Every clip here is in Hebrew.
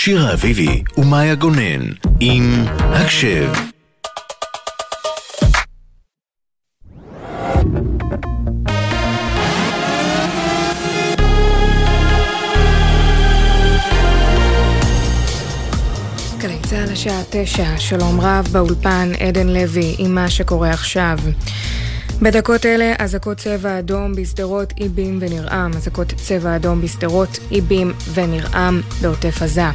שירה אביבי ומאיה גונן עם הקשב. גלי צה"ל השעה תשע, שלום רב באולפן עדן לוי עם מה שקורה עכשיו. בדקות אלה אזעקות צבע אדום בשדרות איבים ונרעם, אזעקות צבע אדום בשדרות איבים ונרעם בעוטף עזה.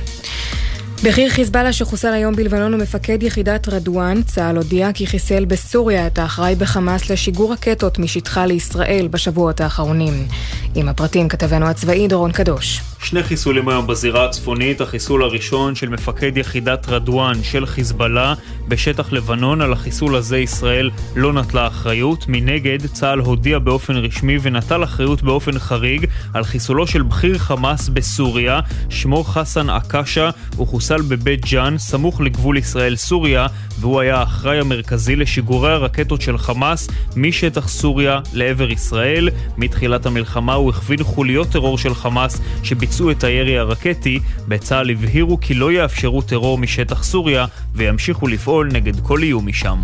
בכיר חיזבאללה שחוסל היום בלבנון ומפקד יחידת רדואן, צה"ל הודיע כי חיסל בסוריה את האחראי בחמאס לשיגור רקטות משטחה לישראל בשבועות האחרונים. עם הפרטים כתבנו הצבאי דורון קדוש. שני חיסולים היום בזירה הצפונית, החיסול הראשון של מפקד יחידת רדואן של חיזבאללה בשטח לבנון, על החיסול הזה ישראל לא נטלה אחריות. מנגד, צה"ל הודיע באופן רשמי ונטל אחריות באופן חריג על חיסולו של בכיר חמאס בסוריה, שמו חסן עקאשה, הוא חוסל בבית ג'אן, סמוך לגבול ישראל-סוריה, והוא היה האחראי המרכזי לשיגורי הרקטות של חמאס משטח סוריה לעבר ישראל. מתחילת המלחמה הוא הכווין חוליות טרור של חמאס שביצעו את הירי הרקטי. בצה"ל הבהירו כי לא יאפשרו טרור משטח סוריה וימשיכו לפעול נגד כל איום משם.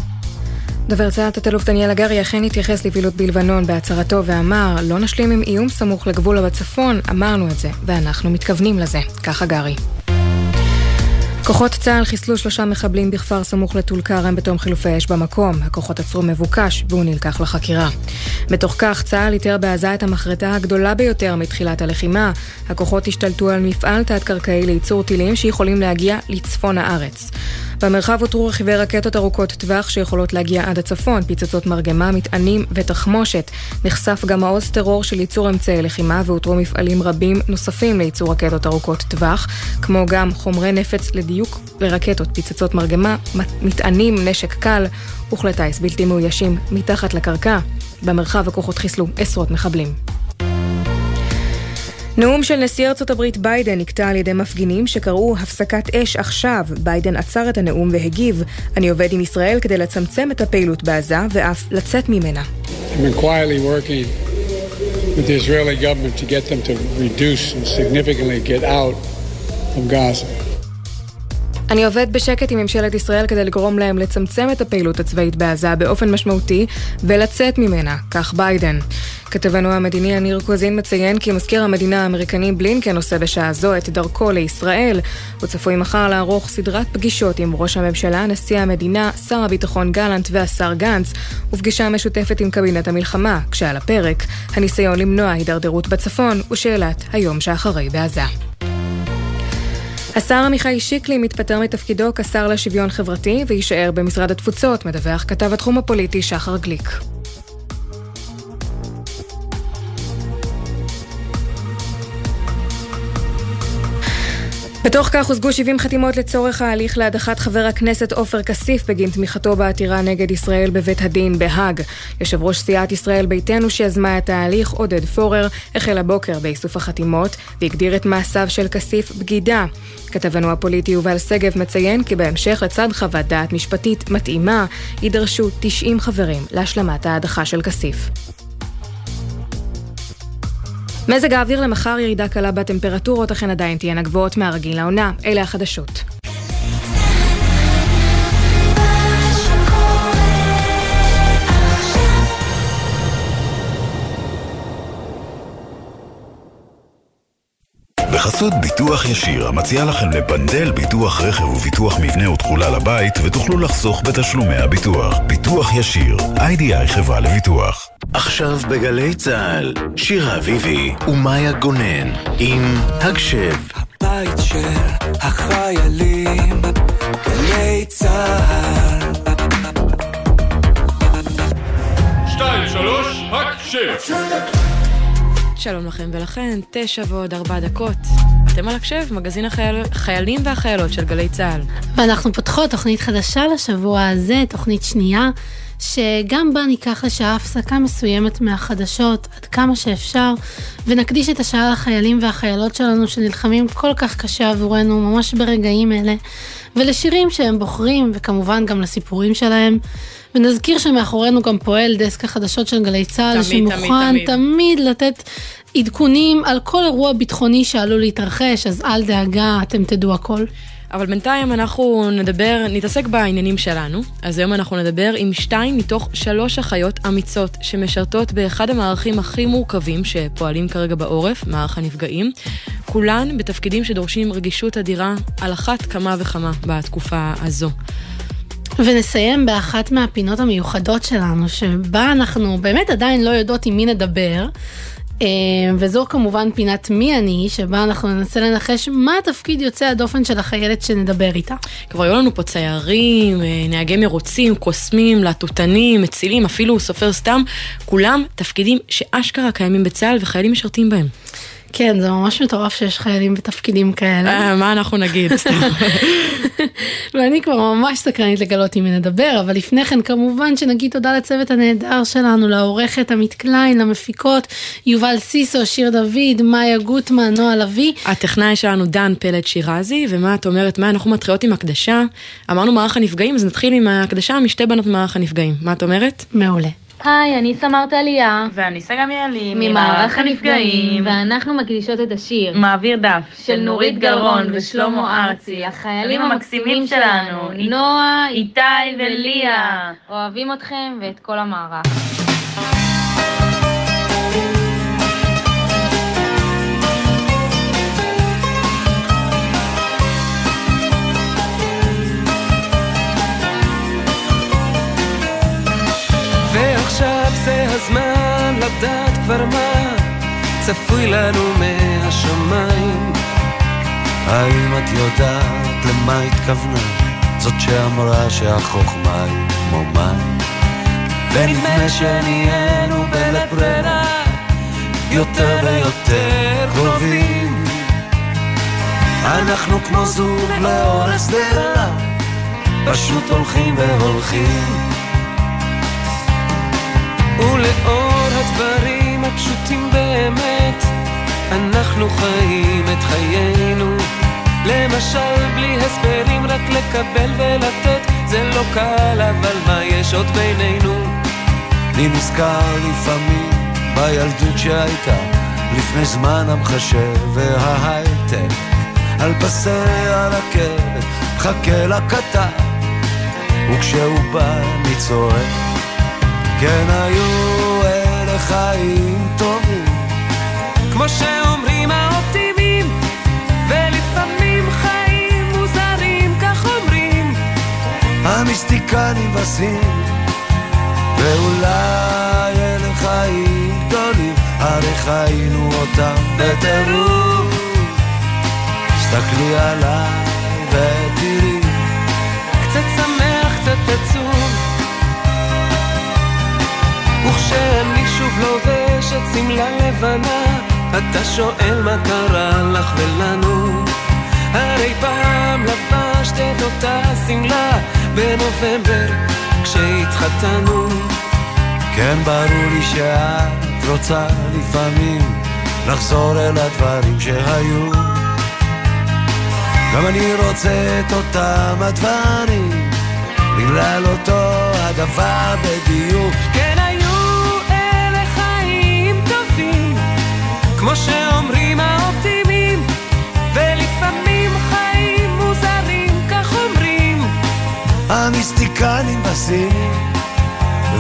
דובר צה"ל תת-אלוף דניאל הגרי אכן התייחס לפעילות בלבנון בהצהרתו ואמר לא נשלים עם איום סמוך לגבול בצפון, אמרנו את זה, ואנחנו מתכוונים לזה. כך הגרי. כוחות צה"ל חיסלו שלושה מחבלים בכפר סמוך לטול כרם בתום חילופי אש במקום. הכוחות עצרו מבוקש והוא נלקח לחקירה. בתוך כך צה"ל איתר בעזה את המחרטה הגדולה ביותר מתחילת הלחימה. הכוחות השתלטו על מפעל תת-קרקעי לייצור טילים שיכולים להגיע לצפון הארץ. במרחב אותרו רכיבי רקטות ארוכות טווח שיכולות להגיע עד הצפון, פיצוצות מרגמה, מטענים ותחמושת. נחשף גם מעוז טרור של ייצור אמצעי לחימה ואותרו מפעלים רבים נוספים לייצור רקטות ארוכות טווח, כמו גם חומרי נפץ לדיוק לרקטות, פצצות מרגמה, מטענים, נשק קל וכלי טיס בלתי מאוישים מתחת לקרקע. במרחב הכוחות חיסלו עשרות מחבלים. נאום של נשיא ארצות הברית ביידן נקטע על ידי מפגינים שקראו הפסקת אש עכשיו. ביידן עצר את הנאום והגיב, אני עובד עם ישראל כדי לצמצם את הפעילות בעזה ואף לצאת ממנה. אני עובד בשקט עם ממשלת ישראל כדי לגרום להם לצמצם את הפעילות הצבאית בעזה באופן משמעותי ולצאת ממנה, כך ביידן. כתבנו המדיני הניר קוזין מציין כי מזכיר המדינה האמריקני בלינקן עושה בשעה זו את דרכו לישראל. הוא צפוי מחר לערוך סדרת פגישות עם ראש הממשלה, נשיא המדינה, שר הביטחון גלנט והשר גנץ, ופגישה משותפת עם קבינט המלחמה, כשעל הפרק הניסיון למנוע הידרדרות בצפון ושאלת היום שאחרי בעזה. השר עמיחי שיקלי מתפטר מתפקידו כשר לשוויון חברתי ויישאר במשרד התפוצות, מדווח כתב התחום הפוליטי שחר גליק. בתוך כך הושגו 70 חתימות לצורך ההליך להדחת חבר הכנסת עופר כסיף בגין תמיכתו בעתירה נגד ישראל בבית הדין בהאג. יושב ראש סיעת ישראל ביתנו שיזמה את ההליך, עודד פורר, החל הבוקר באיסוף החתימות והגדיר את מעשיו של כסיף בגידה. כתבנו הפוליטי יובל שגב מציין כי בהמשך לצד חוות דעת משפטית מתאימה, יידרשו 90 חברים להשלמת ההדחה של כסיף. מזג האוויר למחר ירידה קלה בטמפרטורות, אכן עדיין תהיינה גבוהות מהרגיל לעונה. אלה החדשות. בחסות ביטוח ישיר, המציע לכם לפנדל ביטוח רכב וביטוח מבנה ותכולה לבית, ותוכלו לחסוך בתשלומי הביטוח. ביטוח ישיר, איי-די-איי חברה לביטוח. עכשיו בגלי צה"ל, שירה אביבי ומאיה גונן עם הקשב. הבית של החיילים, גלי צה"ל. שתיים, שלוש, הקשב. שלום לכם ולכן, תשע ועוד ארבע דקות. אתם על הקשב, מגזין החיילים והחיילות של גלי צה"ל. ואנחנו פותחות תוכנית חדשה לשבוע הזה, תוכנית שנייה, שגם בה ניקח לשעה הפסקה מסוימת מהחדשות עד כמה שאפשר, ונקדיש את השעה לחיילים והחיילות שלנו שנלחמים כל כך קשה עבורנו ממש ברגעים אלה, ולשירים שהם בוחרים, וכמובן גם לסיפורים שלהם. ונזכיר שמאחורינו גם פועל דסק החדשות של גלי צה"ל, שמוכן תמיד, תמיד. תמיד לתת עדכונים על כל אירוע ביטחוני שעלול להתרחש, אז אל דאגה, אתם תדעו הכל. אבל בינתיים אנחנו נדבר, נתעסק בעניינים שלנו. אז היום אנחנו נדבר עם שתיים מתוך שלוש אחיות אמיצות שמשרתות באחד המערכים הכי מורכבים שפועלים כרגע בעורף, מערך הנפגעים. כולן בתפקידים שדורשים רגישות אדירה על אחת כמה וכמה בתקופה הזו. ונסיים באחת מהפינות המיוחדות שלנו, שבה אנחנו באמת עדיין לא יודעות עם מי נדבר. אה, וזו כמובן פינת מי אני, שבה אנחנו ננסה לנחש מה התפקיד יוצא הדופן של החיילת שנדבר איתה. כבר היו לנו פה ציירים, אה, נהגי מרוצים, קוסמים, להטוטנים, מצילים, אפילו סופר סתם, כולם תפקידים שאשכרה קיימים בצה"ל וחיילים משרתים בהם. כן, זה ממש מטורף שיש חיילים בתפקידים כאלה. אה, מה אנחנו נגיד? ואני כבר ממש סקרנית לגלות אם נדבר, אבל לפני כן כמובן שנגיד תודה לצוות הנהדר שלנו, לעורכת עמית קליין, למפיקות יובל סיסו, שיר דוד, מאיה גוטמן, נועה לביא. הטכנאי שלנו דן פלד שירזי, ומה את אומרת? מה אנחנו מתחילות עם הקדשה? אמרנו מערך הנפגעים, אז נתחיל עם הקדשה משתי בנות מערך הנפגעים. מה את אומרת? מעולה. היי, אני סמרת עלייה. ואני סגם יעלי, ממערך הנפגעים, ואנחנו מקדישות את השיר. מעביר דף. של נורית גרון ושלמה ארצי, החיילים המקסימים שלנו, נועה, איתי וליה. אוהבים אתכם ואת כל המערך. זה הזמן לדעת כבר מה צפוי לנו מהשמיים. האם את יודעת למה התכוונה? זאת שאמרה שהחוכמה היא כמו מים. ונדמה שנהיינו בלית ברירה יותר ויותר קרובים. אנחנו כמו זוג לאור שדרה, פשוט הולכים והולכים. ולאור הדברים הפשוטים באמת, אנחנו חיים את חיינו. למשל, בלי הסברים, רק לקבל ולתת, זה לא קל, אבל מה יש עוד בינינו? אני נזכר לפעמים בילדות שהייתה, לפני זמן המחשב וההייטק, על פסי הרכבת, מחכה לקטר, וכשהוא בא אני צועק. כן היו אלה חיים טובים, כמו שאומרים האופטימים, ולפעמים חיים מוזרים, כך אומרים המיסטיקנים בסין, ואולי אלה חיים גדולים, הרי חיינו אותם בטירוף. תסתכלי עליי ותראי, וכשאני שוב לובש את שמלה לבנה, אתה שואל מה קרה לך ולנו. הרי פעם לבשת את אותה שמלה בנובמבר כשהתחתנו. כן, ברור לי שאת רוצה לפעמים לחזור אל הדברים שהיו. גם אני רוצה את אותם הדברים, בגלל אותו הדבר בדיוק. המיסטיקנים בסין,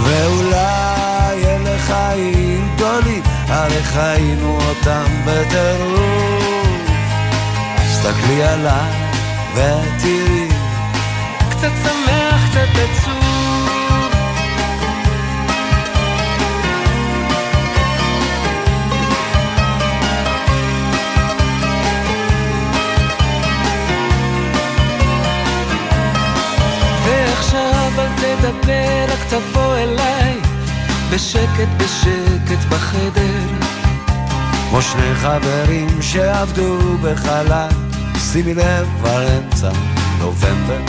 ואולי אלה חיים גדולים, הרי חיינו אותם בטירוף. תסתכלי עליי ותראי, קצת שמח, קצת עצוב. תדבר, רק תבוא אליי, בשקט בשקט בחדר. כמו שני חברים שעבדו בחלל, שימי לב כבר אמצע נובמבר.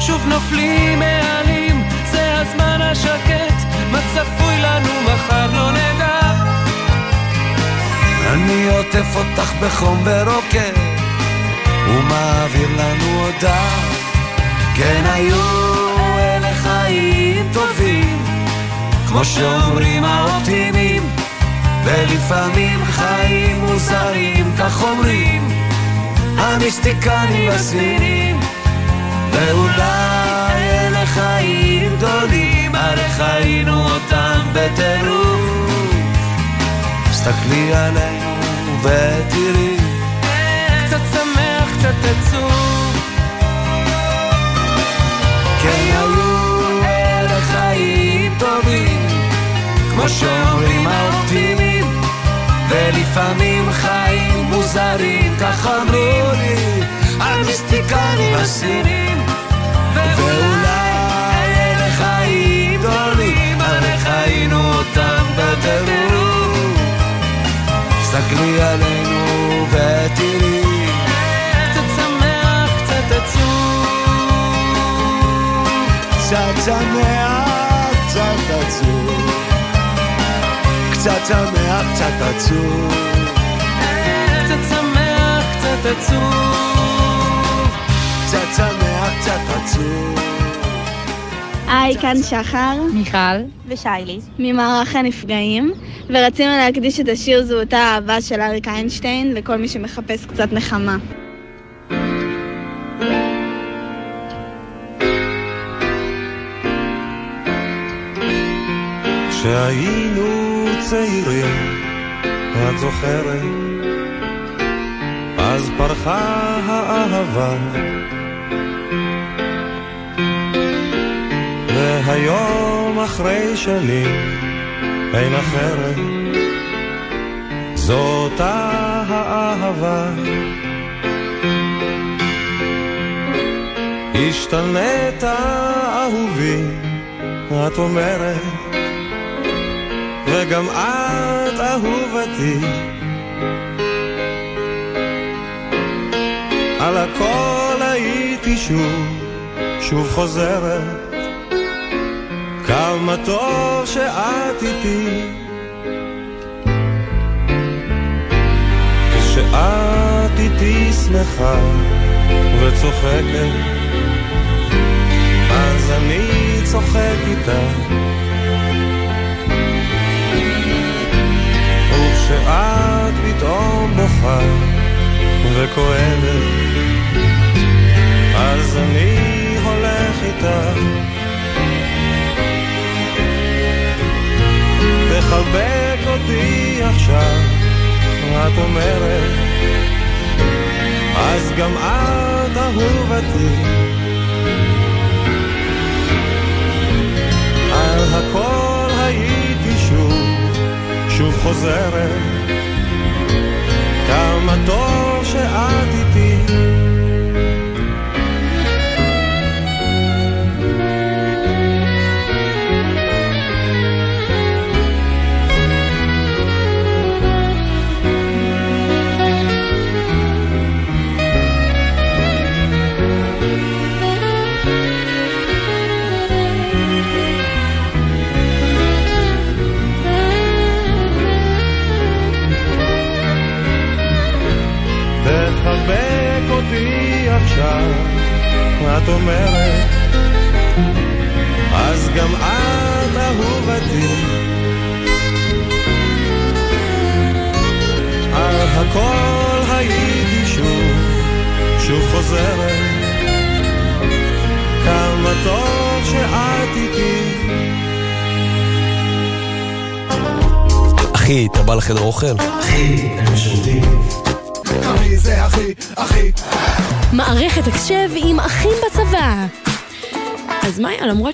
שוב נופלים מעלים, זה הזמן השקט, מה צפוי לנו מחר לא נדע. אני עוטף אותך בחום ורוקד, ומעביר לנו הודעה. כן היו חיים טובים, כמו שאומרים האופטימים, ולפעמים חיים מוזרים, כך אומרים, המיסטיקנים והסינים. ואולי אלה חיים גדולים, הרי חיינו אותם בטירוף. תסתכלי עלינו ותראי, כמו שאומרים האופטימים, ולפעמים חיים מוזרים, כך אמרו לי, המיסטיקנים הסינים, ואולי אלה חיים גדולים, הרי חיינו אותם בטירוף. תסתכלי עלינו ותראי, קצת שמח, קצת עצוב. קצת שמח, קצת עצוב. קצת שמח, קצת עצוב. קצת שמח, קצת עצוב. היי, כאן שחר. מיכל. ושיילי. ממערך הנפגעים, ורצינו להקדיש את השיר זהותה האהבה של אריק איינשטיין לכל מי שמחפש קצת נחמה. כשהיינו צעירים, את זוכרת? אז פרחה האהבה. והיום אחרי שנים אין אחרת, זאת האהבה. השתנית אהובי, את אומרת וגם את אהובתי. על הכל הייתי שוב, שוב חוזרת. כמה טוב שאת איתי. כשאת איתי שמחה וצוחקת, אז אני צוחק איתך. וכשאת פתאום בוכה וכואבת, אז אני הולך איתך. תחבק אותי עכשיו, את אומרת, אז גם את אהובתי. על הכל הייתי שוב, שוב חוזרת, כמה טוב שאת איתי.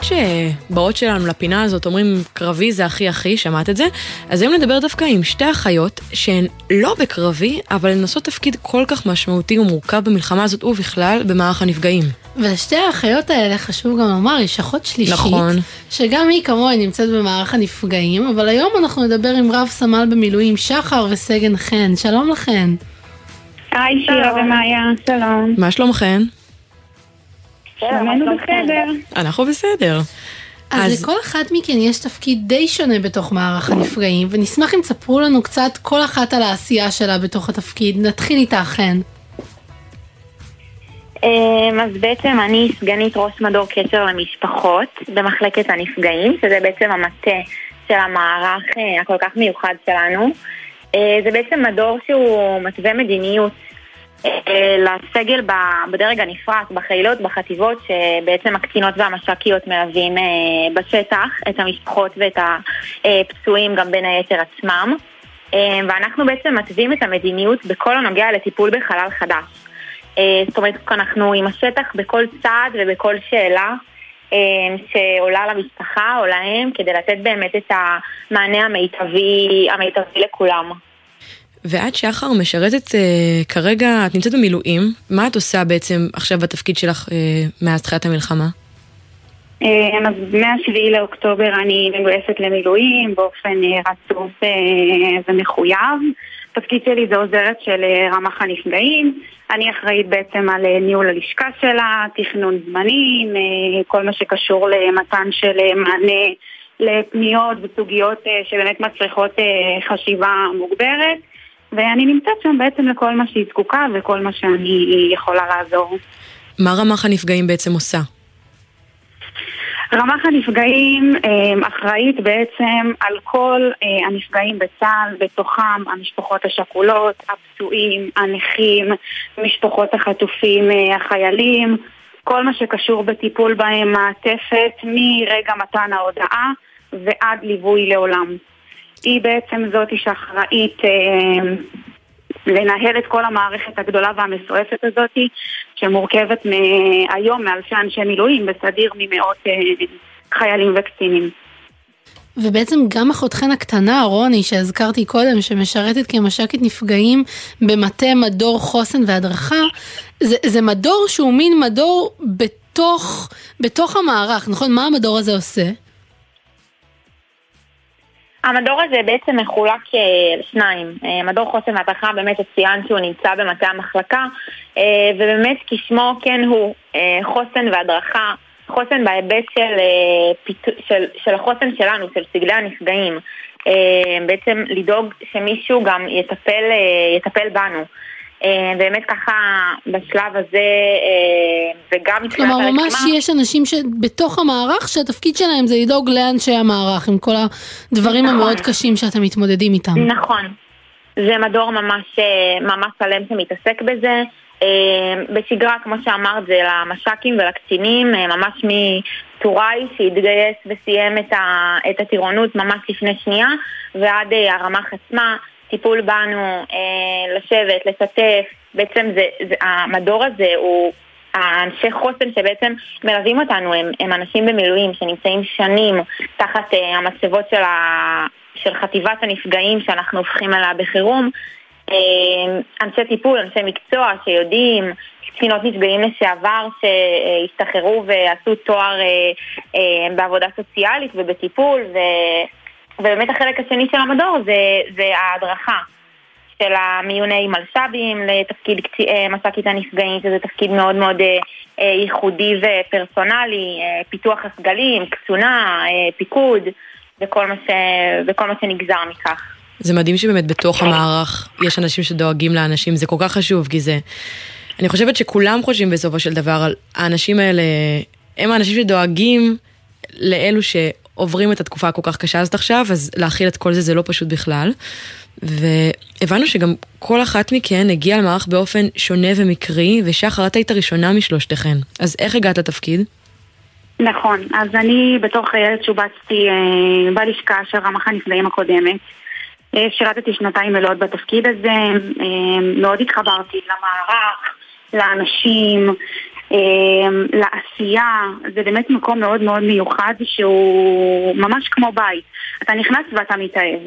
שבאות שלנו לפינה הזאת אומרים קרבי זה הכי הכי, שמעת את זה? אז היום נדבר דווקא עם שתי אחיות שהן לא בקרבי, אבל הן עושות תפקיד כל כך משמעותי ומורכב במלחמה הזאת ובכלל במערך הנפגעים. ולשתי האחיות האלה חשוב גם לומר, יש אחות שלישית, נכון. שגם היא כמוה נמצאת במערך הנפגעים, אבל היום אנחנו נדבר עם רב סמל במילואים שחר וסגן חן, שלום לכן. היי שירה ומאיה, שלום. מה שלומכן? שלומנו בסדר. אנחנו בסדר. אז, אז לכל אחת מכן יש תפקיד די שונה בתוך מערך הנפגעים, ונשמח אם תספרו לנו קצת כל אחת על העשייה שלה בתוך התפקיד. נתחיל איתה חן. אמ, אז בעצם אני סגנית ראש מדור קשר למשפחות במחלקת הנפגעים, שזה בעצם המטה של המערך אה, הכל כך מיוחד שלנו. אה, זה בעצם מדור שהוא מתווה מדיניות לסגל בדרג הנפרט, בחילות, בחטיבות, שבעצם הקצינות והמש"קיות מלווים בשטח את המשפחות ואת הפצועים גם בין היתר עצמם. ואנחנו בעצם מתווים את המדיניות בכל הנוגע לטיפול בחלל חדש. זאת אומרת, אנחנו עם השטח בכל צעד ובכל שאלה אה, שעולה למשפחה או להם, כדי לתת באמת את המענה המיטבי, המיטבי לכולם. ואת שחר משרתת uh, כרגע, את נמצאת במילואים, מה את עושה בעצם עכשיו בתפקיד שלך uh, מאז תחילת המלחמה? אז מ-7 לאוקטובר אני מגויסת למילואים באופן רצוף ומחויב. התפקיד שלי זה עוזרת של רמ"ח הנפגעים. אני אחראית בעצם על אה, ניהול הלשכה שלה, תכנון זמנים, אה, כל מה שקשור למתן של אה, מענה לפניות וסוגיות שבאמת מצריכות חשיבה מוגברת ואני נמצאת שם בעצם לכל מה שהיא זקוקה וכל מה שאני יכולה לעזור. מה רמ"ח הנפגעים בעצם עושה? רמ"ח הנפגעים אה, אחראית בעצם על כל אה, הנפגעים בצה"ל, בתוכם המשפחות השכולות, הפצועים, הנכים, משפחות החטופים, אה, החיילים, כל מה שקשור בטיפול בהם, מעטפת מרגע מתן ההודעה ועד ליווי לעולם. היא בעצם זאת שאחראית לנהל את כל המערכת הגדולה והמסועפת הזאת, שמורכבת היום מאלפי אנשי מילואים בסדיר ממאות אה, חיילים וקצינים. ובעצם גם אחותכן הקטנה, רוני, שהזכרתי קודם, שמשרתת כמש"קית נפגעים במטה מדור חוסן והדרכה, זה, זה מדור שהוא מין מדור בתוך, בתוך המערך, נכון? מה המדור הזה עושה? המדור הזה בעצם מחולק אה, לשניים. אה, מדור חוסן והדרכה, באמת ציינת שהוא נמצא במטה המחלקה, אה, ובאמת כשמו כן הוא חוסן והדרכה, חוסן בהיבט של, של, של החוסן שלנו, של סגלי הנפגעים. בעצם לדאוג שמישהו גם יטפל, יטפל בנו. אה, באמת ככה בשלב הזה אה, וגם מתחילת הלחימה. כלומר ממש יש אנשים שבתוך המערך שהתפקיד שלהם זה לדאוג לאנשי המערך עם כל הדברים נכון. המאוד קשים שאתם מתמודדים איתם. נכון. זה מדור ממש, אה, ממש שלם שמתעסק בזה. בשגרה, כמו שאמרת, זה למש"קים ולקצינים, ממש מטוראי שהתגייס וסיים את הטירונות ממש לפני שנייה, ועד הרמ"ח עצמה. טיפול בנו, אה, לשבת, לשתף, בעצם זה, זה, המדור הזה הוא האנשי חוסן שבעצם מלווים אותנו, הם, הם אנשים במילואים שנמצאים שנים תחת אה, המצבות של, ה, של חטיבת הנפגעים שאנחנו הופכים אליה בחירום. אה, אנשי טיפול, אנשי מקצוע שיודעים, קצינות נפגעים לשעבר שהשתחררו ועשו תואר אה, אה, בעבודה סוציאלית ובטיפול ו... ובאמת החלק השני של המדור זה, זה ההדרכה של המיוני מלש"בים לתפקיד אה, מס"קית הנפגעים, שזה תפקיד מאוד מאוד אה, אה, ייחודי ופרסונלי, פיתוח הסגלים, קצונה, פיקוד וכל מה, ש, וכל מה שנגזר מכך. זה מדהים שבאמת בתוך המערך יש אנשים שדואגים לאנשים, זה כל כך חשוב, כי זה... אני חושבת שכולם חושבים בסופו של דבר על האנשים האלה, הם האנשים שדואגים לאלו ש... עוברים את התקופה הכל כך קשה הזאת עכשיו, אז להכיל את כל זה זה לא פשוט בכלל. והבנו שגם כל אחת מכן הגיעה למערך באופן שונה ומקרי, ושחר, את היית הראשונה משלושתכן. אז איך הגעת לתפקיד? נכון, אז אני בתוך ילד שובצתי אה, בלשכה של רמ"ח הנפגעים הקודמת. אה, שירתתי שנתיים מלאות בתפקיד הזה, אה, מאוד התחברתי למערך, לאנשים, לעשייה, זה באמת מקום מאוד מאוד מיוחד שהוא ממש כמו בית. אתה נכנס ואתה מתאהב.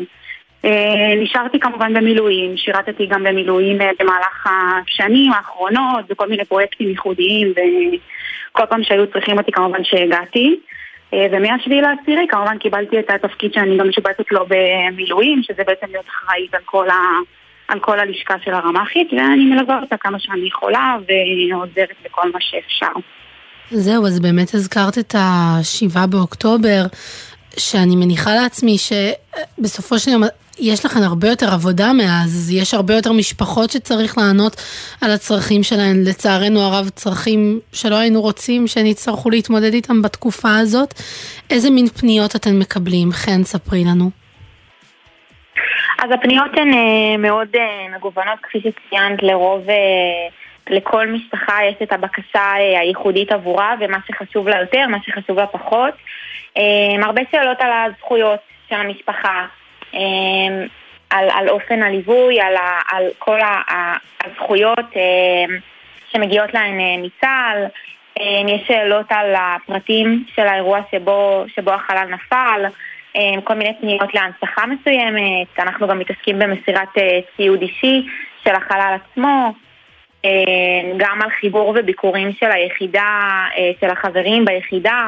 אה, נשארתי כמובן במילואים, שירתתי גם במילואים אה, במהלך השנים האחרונות בכל מיני פרויקטים ייחודיים וכל פעם שהיו צריכים אותי כמובן שהגעתי. אה, ומהשביעי לעשירי כמובן קיבלתי את התפקיד שאני גם משובצת לו במילואים, שזה בעצם להיות אחראית על כל ה... על כל הלשכה של הרמ"חית, ואני מלווה אותה כמה שאני יכולה ועוזרת בכל מה שאפשר. זהו, אז באמת הזכרת את השבעה באוקטובר, שאני מניחה לעצמי שבסופו של יום יש לכם הרבה יותר עבודה מאז, יש הרבה יותר משפחות שצריך לענות על הצרכים שלהן, לצערנו הרב צרכים שלא היינו רוצים שהן יצטרכו להתמודד איתם בתקופה הזאת. איזה מין פניות אתן מקבלים? חן, ספרי לנו. אז הפניות הן אה, מאוד אה, מגוונות, כפי שציינת, לרוב, אה, לכל משפחה יש את הבקשה הייחודית עבורה ומה שחשוב לה יותר, מה שחשוב לה פחות. הרבה שאלות על הזכויות של המשפחה, על, על אופן הליווי, על, על כל הזכויות שמגיעות להן מצה"ל. יש שאלות על הפרטים של האירוע שבו, שבו החלל נפל. אה, כל מיני פניות להנצחה מסוימת, אנחנו גם מתעסקים במסירת אה, ציוד אישי של החלל עצמו, אה, גם על חיבור וביקורים של היחידה, של החברים ביחידה,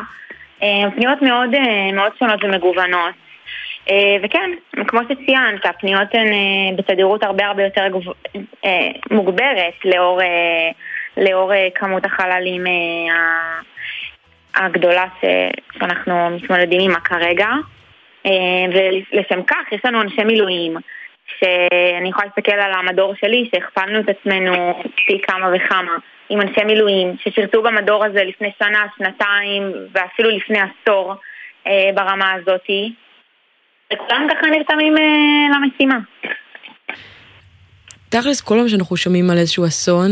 פניות מאוד, מאוד שונות ומגוונות. וכן, כמו שציינת, הפניות הן בתדירות הרבה הרבה יותר מוגברת לאור, לאור כמות החללים הגדולה שאנחנו מתמודדים עימה כרגע. אה, ולשם כך יש לנו אנשי מילואים, שאני יכולה להסתכל על המדור שלי, שהכפלנו את עצמנו פי כמה וכמה, עם אנשי מילואים ששירתו במדור הזה לפני שנה, שנתיים ואפילו לפני עשור אה, ברמה הזאתי, וכולם ככה נרתמים אה, למשימה. תכלס, כל פעם שאנחנו שומעים על איזשהו אסון,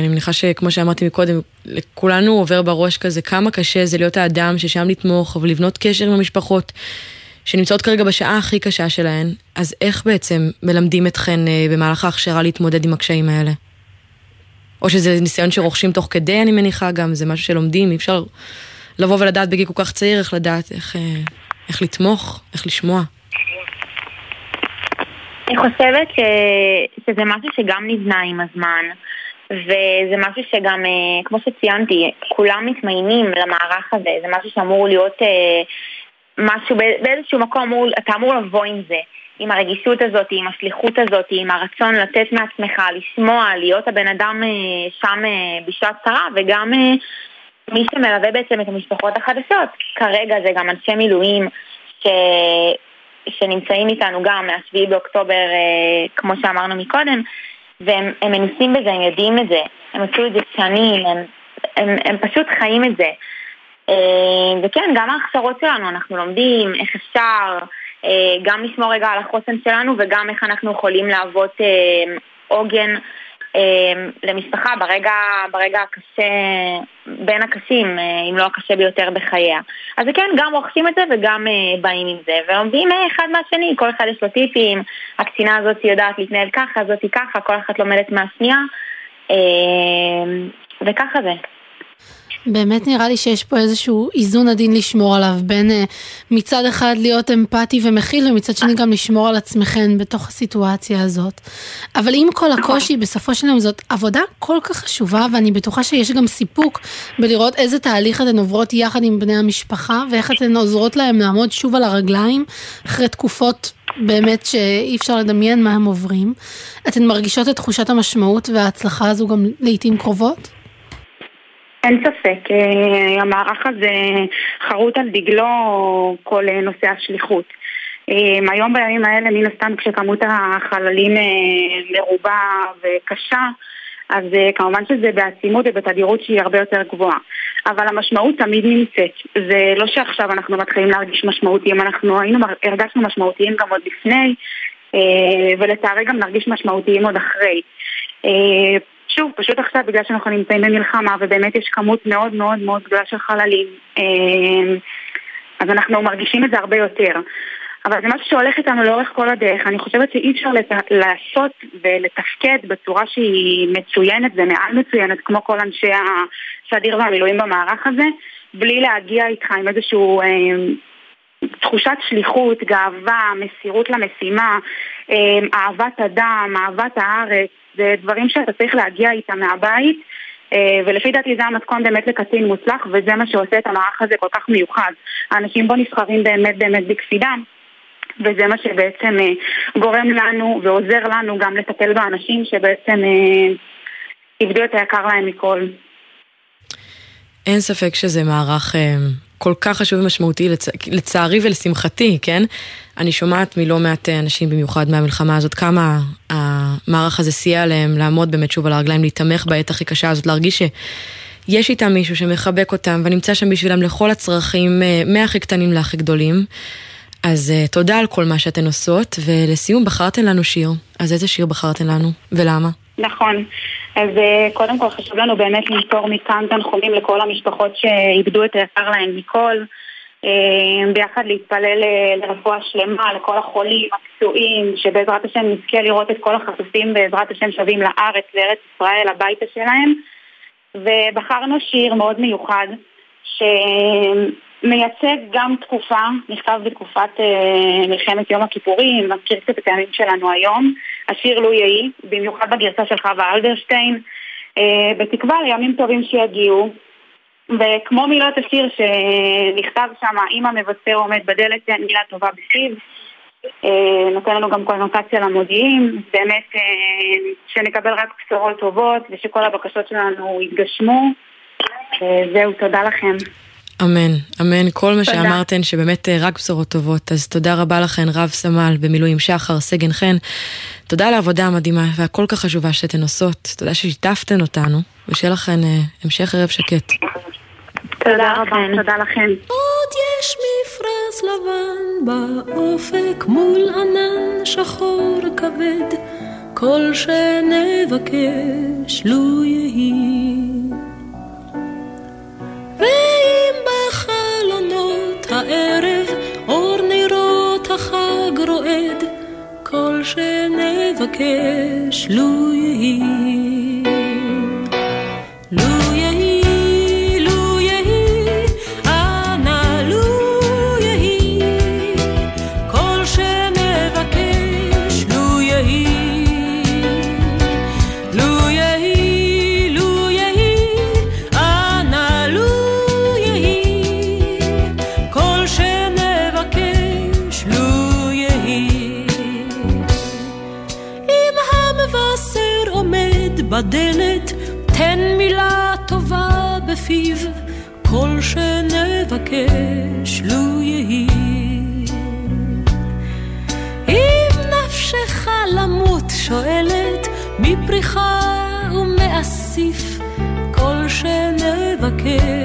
אני מניחה שכמו שאמרתי מקודם, לכולנו עובר בראש כזה כמה קשה זה להיות האדם ששם לתמוך ולבנות קשר עם המשפחות. שנמצאות כרגע בשעה הכי קשה שלהן, אז איך בעצם מלמדים אתכן אה, במהלך ההכשרה להתמודד עם הקשיים האלה? או שזה ניסיון שרוכשים תוך כדי, אני מניחה גם, זה משהו שלומדים, אי אפשר לבוא ולדעת בגיל כל כך צעיר איך לדעת, איך, אה, איך לתמוך, איך לשמוע. אני חושבת ש... שזה משהו שגם נבנה עם הזמן, וזה משהו שגם, אה, כמו שציינתי, כולם מתמיינים למערך הזה, זה משהו שאמור להיות משהו, באיזשהו מקום אתה אמור לבוא עם זה, עם הרגישות הזאת, עם השליחות הזאת, עם הרצון לתת מעצמך, לשמוע, להיות הבן אדם אה, שם אה, בשעת צרה, וגם אה, מי שמלווה בעצם את המשפחות החדשות. כרגע זה גם אנשי מילואים ש... שנמצאים איתנו גם מה-7 באוקטובר, כמו שאמרנו מקודם, והם מנוסים בזה, הם יודעים את זה, הם עשו את זה שנים, הם, הם, הם פשוט חיים את זה. אה, וכן, גם ההכשרות שלנו, אנחנו לומדים איך אפשר אה, גם לשמור רגע על החוסן שלנו וגם איך אנחנו יכולים להוות אה, עוגן למשפחה ברגע, ברגע הקשה, בין הקשים, אם לא הקשה ביותר בחייה. אז כן, גם רוכשים את זה וגם באים עם זה, ולומדים אחד מהשני, כל אחד יש לו טיפים, הקצינה הזאת יודעת להתנהל ככה, זאתי ככה, כל אחת לומדת מהשנייה, וככה זה. באמת נראה לי שיש פה איזשהו איזון עדין לשמור עליו, בין uh, מצד אחד להיות אמפתי ומכיל, ומצד שני גם לשמור על עצמכם בתוך הסיטואציה הזאת. אבל עם כל הקושי, בסופו של יום זאת עבודה כל כך חשובה, ואני בטוחה שיש גם סיפוק בלראות איזה תהליך אתן עוברות יחד עם בני המשפחה, ואיך אתן עוזרות להם לעמוד שוב על הרגליים, אחרי תקופות באמת שאי אפשר לדמיין מה הם עוברים. אתן מרגישות את תחושת המשמעות וההצלחה הזו גם לעיתים קרובות? אין ספק, אה, המערך הזה חרוט על דגלו כל אה, נושא השליחות. אה, היום בימים האלה, מן הסתם כשכמות החללים מרובה וקשה, אז כמובן שזה בעצימות ובתדירות שהיא הרבה יותר גבוהה. אבל המשמעות תמיד נמצאת. זה לא שעכשיו אנחנו מתחילים להרגיש משמעותיים, אנחנו היינו, הרגשנו משמעותיים גם עוד לפני, ולצערי גם נרגיש משמעותיים עוד אחרי. שוב, פשוט עכשיו בגלל שאנחנו נמצאים במלחמה ובאמת יש כמות מאוד מאוד מאוד גדולה של חללים אמ, אז אנחנו מרגישים את זה הרבה יותר. אבל זה משהו שהולך איתנו לאורך כל הדרך. אני חושבת שאי אפשר לת... לעשות ולתפקד בצורה שהיא מצוינת ומעל מצוינת כמו כל אנשי הסדיר והמילואים במערך הזה בלי להגיע איתך עם איזשהו אה, תחושת שליחות, גאווה, מסירות למשימה, אה, אהבת אדם, אהבת הארץ זה דברים שאתה צריך להגיע איתם מהבית אה, ולפי דעתי זה המתכון באמת לקצין מוצלח וזה מה שעושה את המערך הזה כל כך מיוחד. האנשים בו נבחרים באמת באמת בקפידה וזה מה שבעצם אה, גורם לנו ועוזר לנו גם לטפל באנשים שבעצם אה, איבדו את היקר להם מכל. אין ספק שזה מערך כל כך חשוב ומשמעותי, לצ... לצערי ולשמחתי, כן? אני שומעת מלא מעט אנשים, במיוחד מהמלחמה הזאת, כמה המערך הזה סייע להם לעמוד באמת שוב על הרגליים, להתמך בעת הכי קשה הזאת, להרגיש שיש איתם מישהו שמחבק אותם ונמצא שם בשבילם לכל הצרכים, אה, מהכי קטנים להכי גדולים. אז uh, תודה על כל מה שאתן עושות, ולסיום בחרתן לנו שיר. אז איזה שיר בחרתן לנו, ולמה? נכון. אז uh, קודם כל חשוב לנו באמת למסור מכאן תנחומים לכל המשפחות שאיבדו את היקר להן מכל. uh, ביחד להתפלל לרפואה שלמה, לכל החולים, הפצועים, שבעזרת השם נזכה לראות את כל החטופים בעזרת השם שבים לארץ, לארץ ישראל, הביתה שלהם. ובחרנו שיר מאוד מיוחד, ש... מייצג גם תקופה, נכתב בתקופת אה, מלחמת יום הכיפורים, מזכיר קצת את הימים שלנו היום, השיר לו יהי, במיוחד בגרסה של חווה אלברשטיין, אה, בתקווה לימים טובים שיגיעו. וכמו מילות השיר שנכתב שם, אם המבשר עומד בדלת, אין מילה טובה בפיו. אה, נותן לנו גם קונוטציה למודיעין, באמת אה, שנקבל רק בשורות טובות ושכל הבקשות שלנו יתגשמו. זהו, תודה לכם. אמן, אמן. כל מה שאמרתן שבאמת אה, רק בשורות טובות. אז תודה רבה לכן, רב סמל במילואים שחר, סגן חן. תודה על העבודה המדהימה והכל כך חשובה שאתן עושות. תודה ששיתפתן אותנו, ושיהיה לכן אה, המשך ערב שקט. תודה רבה, תודה לכם. עוד יש מפרש לבן באופק מול ענן שחור כבד, כל שנבקש לו יהי. שנבקש לו יהי. שנבקש לו יהי. אם נפשך למות שואלת, מפריחה ומאסיף, כל שנבקש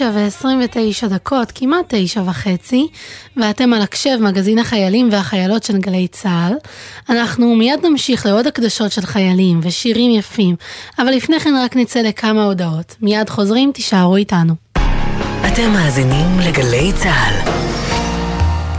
תשע ועשרים ותשע דקות, כמעט תשע וחצי, ואתם על הקשב, מגזין החיילים והחיילות של גלי צה"ל. אנחנו מיד נמשיך לעוד הקדשות של חיילים ושירים יפים, אבל לפני כן רק נצא לכמה הודעות. מיד חוזרים, תישארו איתנו. אתם מאזינים לגלי צה"ל.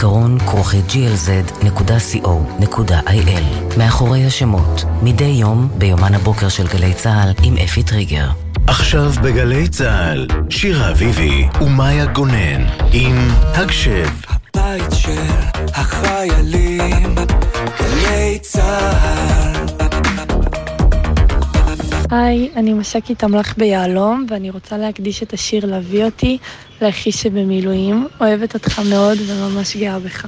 זיכרון כרוכי glz.co.il מאחורי השמות, מדי יום ביומן הבוקר של גלי צה"ל עם אפי טריגר. עכשיו בגלי צה"ל, שירה אביבי ומאיה גונן עם הגשב. הבית של החיילים, גלי צה"ל. היי, אני מש"קית אמל"ח ביהלום, ואני רוצה להקדיש את השיר "להביא אותי" לאחי שבמילואים. אוהבת אותך מאוד וממש גאה בך.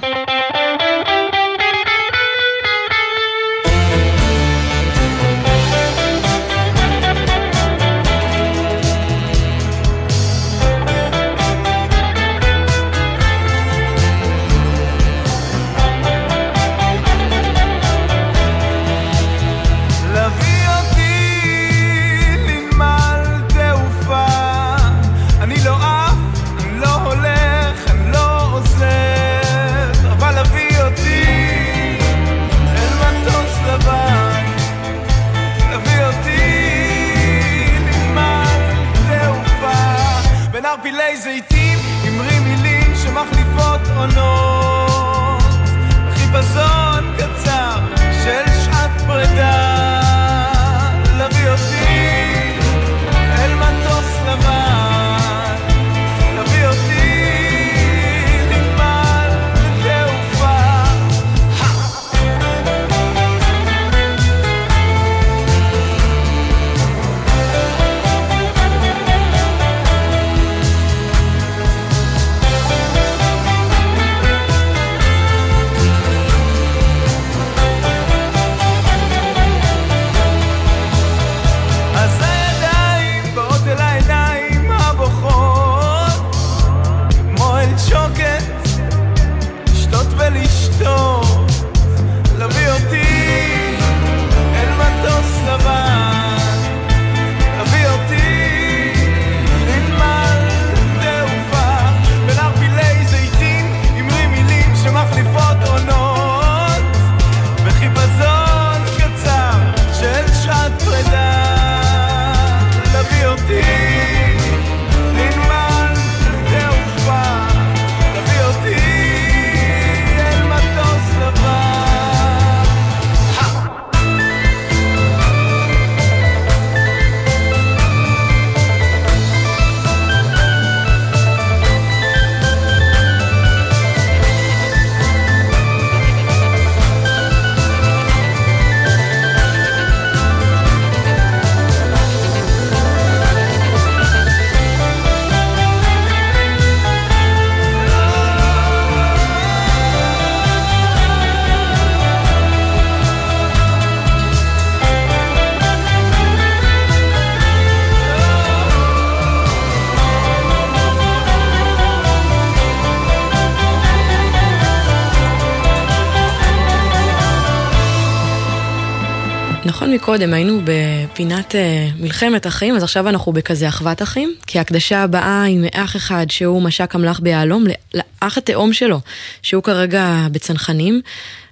מקודם היינו בפינת אה, מלחמת אחים, אז עכשיו אנחנו בכזה אחוות אחים, כי ההקדשה הבאה היא מאח אחד שהוא מש"ק אמל"ח ביהלום, לאח התאום שלו, שהוא כרגע בצנחנים.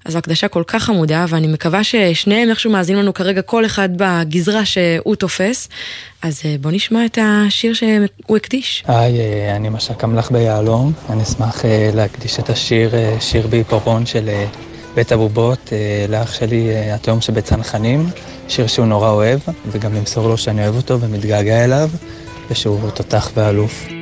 אז ההקדשה כל כך חמודה, ואני מקווה ששניהם איכשהו מאזינים לנו כרגע כל אחד בגזרה שהוא תופס. אז אה, בוא נשמע את השיר שהוא הקדיש. היי, אה, אני מש"ק אמל"ח ביהלום. אני אשמח להקדיש את השיר, שיר בעיפרון של בית הבובות, לאח שלי, התאום שבצנחנים. שיר שהוא נורא אוהב, וגם למסור לו שאני אוהב אותו ומתגעגע אליו, ושהוא תותח ואלוף.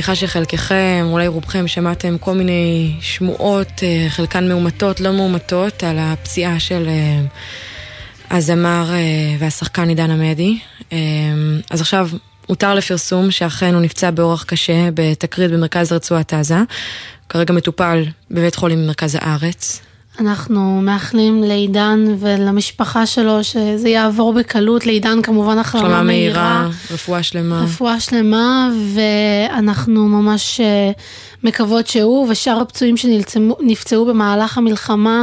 מניחה שחלקכם, אולי רובכם, שמעתם כל מיני שמועות, אה, חלקן מאומתות, לא מאומתות, על הפציעה של אה, הזמר אה, והשחקן עידן עמדי. אז עכשיו הותר לפרסום שאכן הוא נפצע באורח קשה בתקרית במרכז רצועת עזה. כרגע מטופל בבית חולים במרכז הארץ. אנחנו מאחלים לעידן ולמשפחה שלו שזה יעבור בקלות, לעידן כמובן החלמה החלמה מהירה. מהירה, רפואה שלמה. רפואה שלמה, ואנחנו ממש אה, מקוות שהוא ושאר הפצועים שנפצעו במהלך המלחמה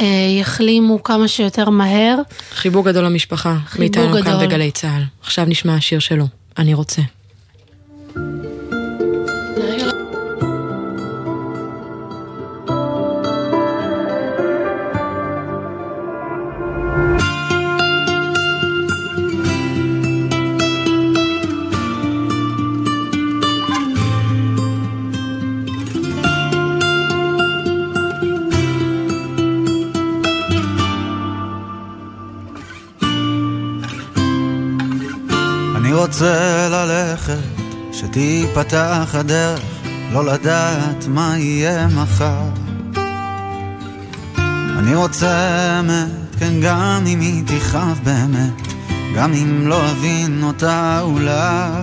אה, יחלימו כמה שיותר מהר. חיבוק גדול למשפחה, חיבוק מאיתנו כאן גדול. בגלי צה"ל. עכשיו נשמע השיר שלו, אני רוצה. אני רוצה ללכת, שתיפתח הדרך, לא לדעת מה יהיה מחר. אני רוצה אמת, כן גם אם היא תכאב באמת, גם אם לא אבין אותה אולי.